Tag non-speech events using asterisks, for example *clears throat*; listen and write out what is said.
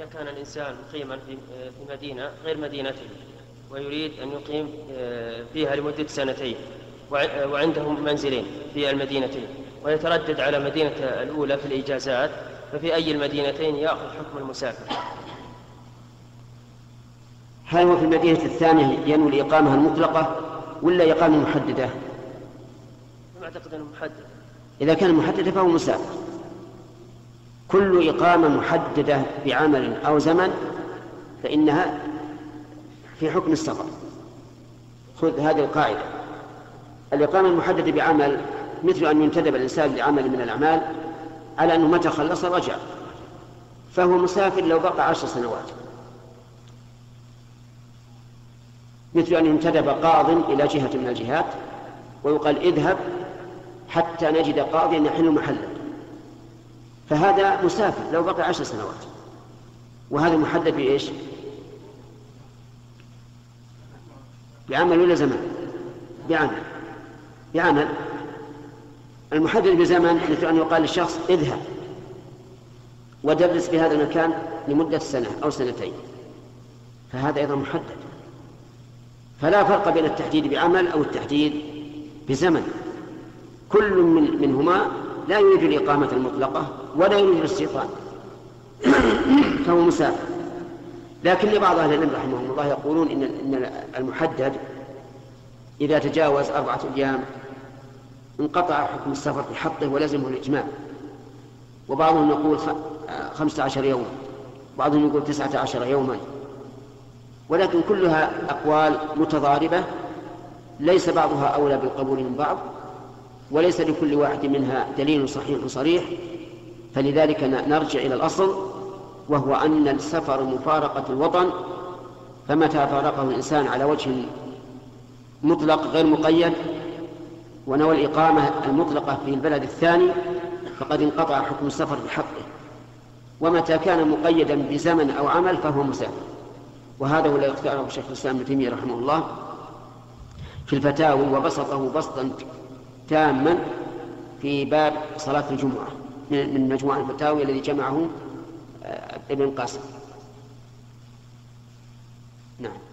إذا كان الإنسان مقيما في في مدينة غير مدينته ويريد أن يقيم آه، فيها لمدة سنتين وع- وعندهم منزلين في المدينتين ويتردد على مدينة الأولى في الإجازات ففي أي المدينتين يأخذ حكم المسافر. هل هو في المدينة الثانية ينوي الإقامة المطلقة ولا إقامة محددة؟ أعتقد أنه محدد. إذا كان محددة فهو مسافر. كل إقامة محددة بعمل أو زمن فإنها في حكم السفر. خذ هذه القاعدة. الإقامة المحددة بعمل مثل أن ينتدب الإنسان لعمل من الأعمال على أنه متى خلص رجع. فهو مسافر لو بقى عشر سنوات. مثل أن ينتدب قاض إلى جهة من الجهات ويقال اذهب حتى نجد قاضيا يحل محلك فهذا مسافر لو بقي عشر سنوات. وهذا محدد بإيش؟ بعمل ولا زمان؟ بعمل. بعمل. المحدد بزمن مثل أن يقال للشخص اذهب. ودرس في هذا المكان لمدة سنة أو سنتين. فهذا أيضا محدد. فلا فرق بين التحديد بعمل أو التحديد بزمن. كل من منهما لا يريد الإقامة المطلقة ولا يريد الاستيطان. *clears throat* فهو مسافر. لكن بعض أهل العلم رحمهم الله يقولون إن إن المحدد إذا تجاوز أربعة أيام انقطع حكم السفر في حقه ولزمه الإجماع. وبعضهم يقول خمسة عشر يوما. بعضهم يقول تسعة عشر يوما. ولكن كلها أقوال متضاربة. ليس بعضها أولى بالقبول من بعض. وليس لكل واحد منها دليل صحيح صريح فلذلك نرجع إلى الأصل وهو أن السفر مفارقة الوطن فمتى فارقه الإنسان على وجه مطلق غير مقيد ونوى الإقامة المطلقة في البلد الثاني فقد انقطع حكم السفر بحقه. ومتى كان مقيدا بزمن أو عمل فهو مسافر. وهذا هو الذي اختاره شيخ الإسلام ابن تيمية رحمه الله في الفتاوي وبسطه بسطا تاما في باب صلاة الجمعة من مجموع الفتاوي الذي جمعه ابن القاسم. نعم.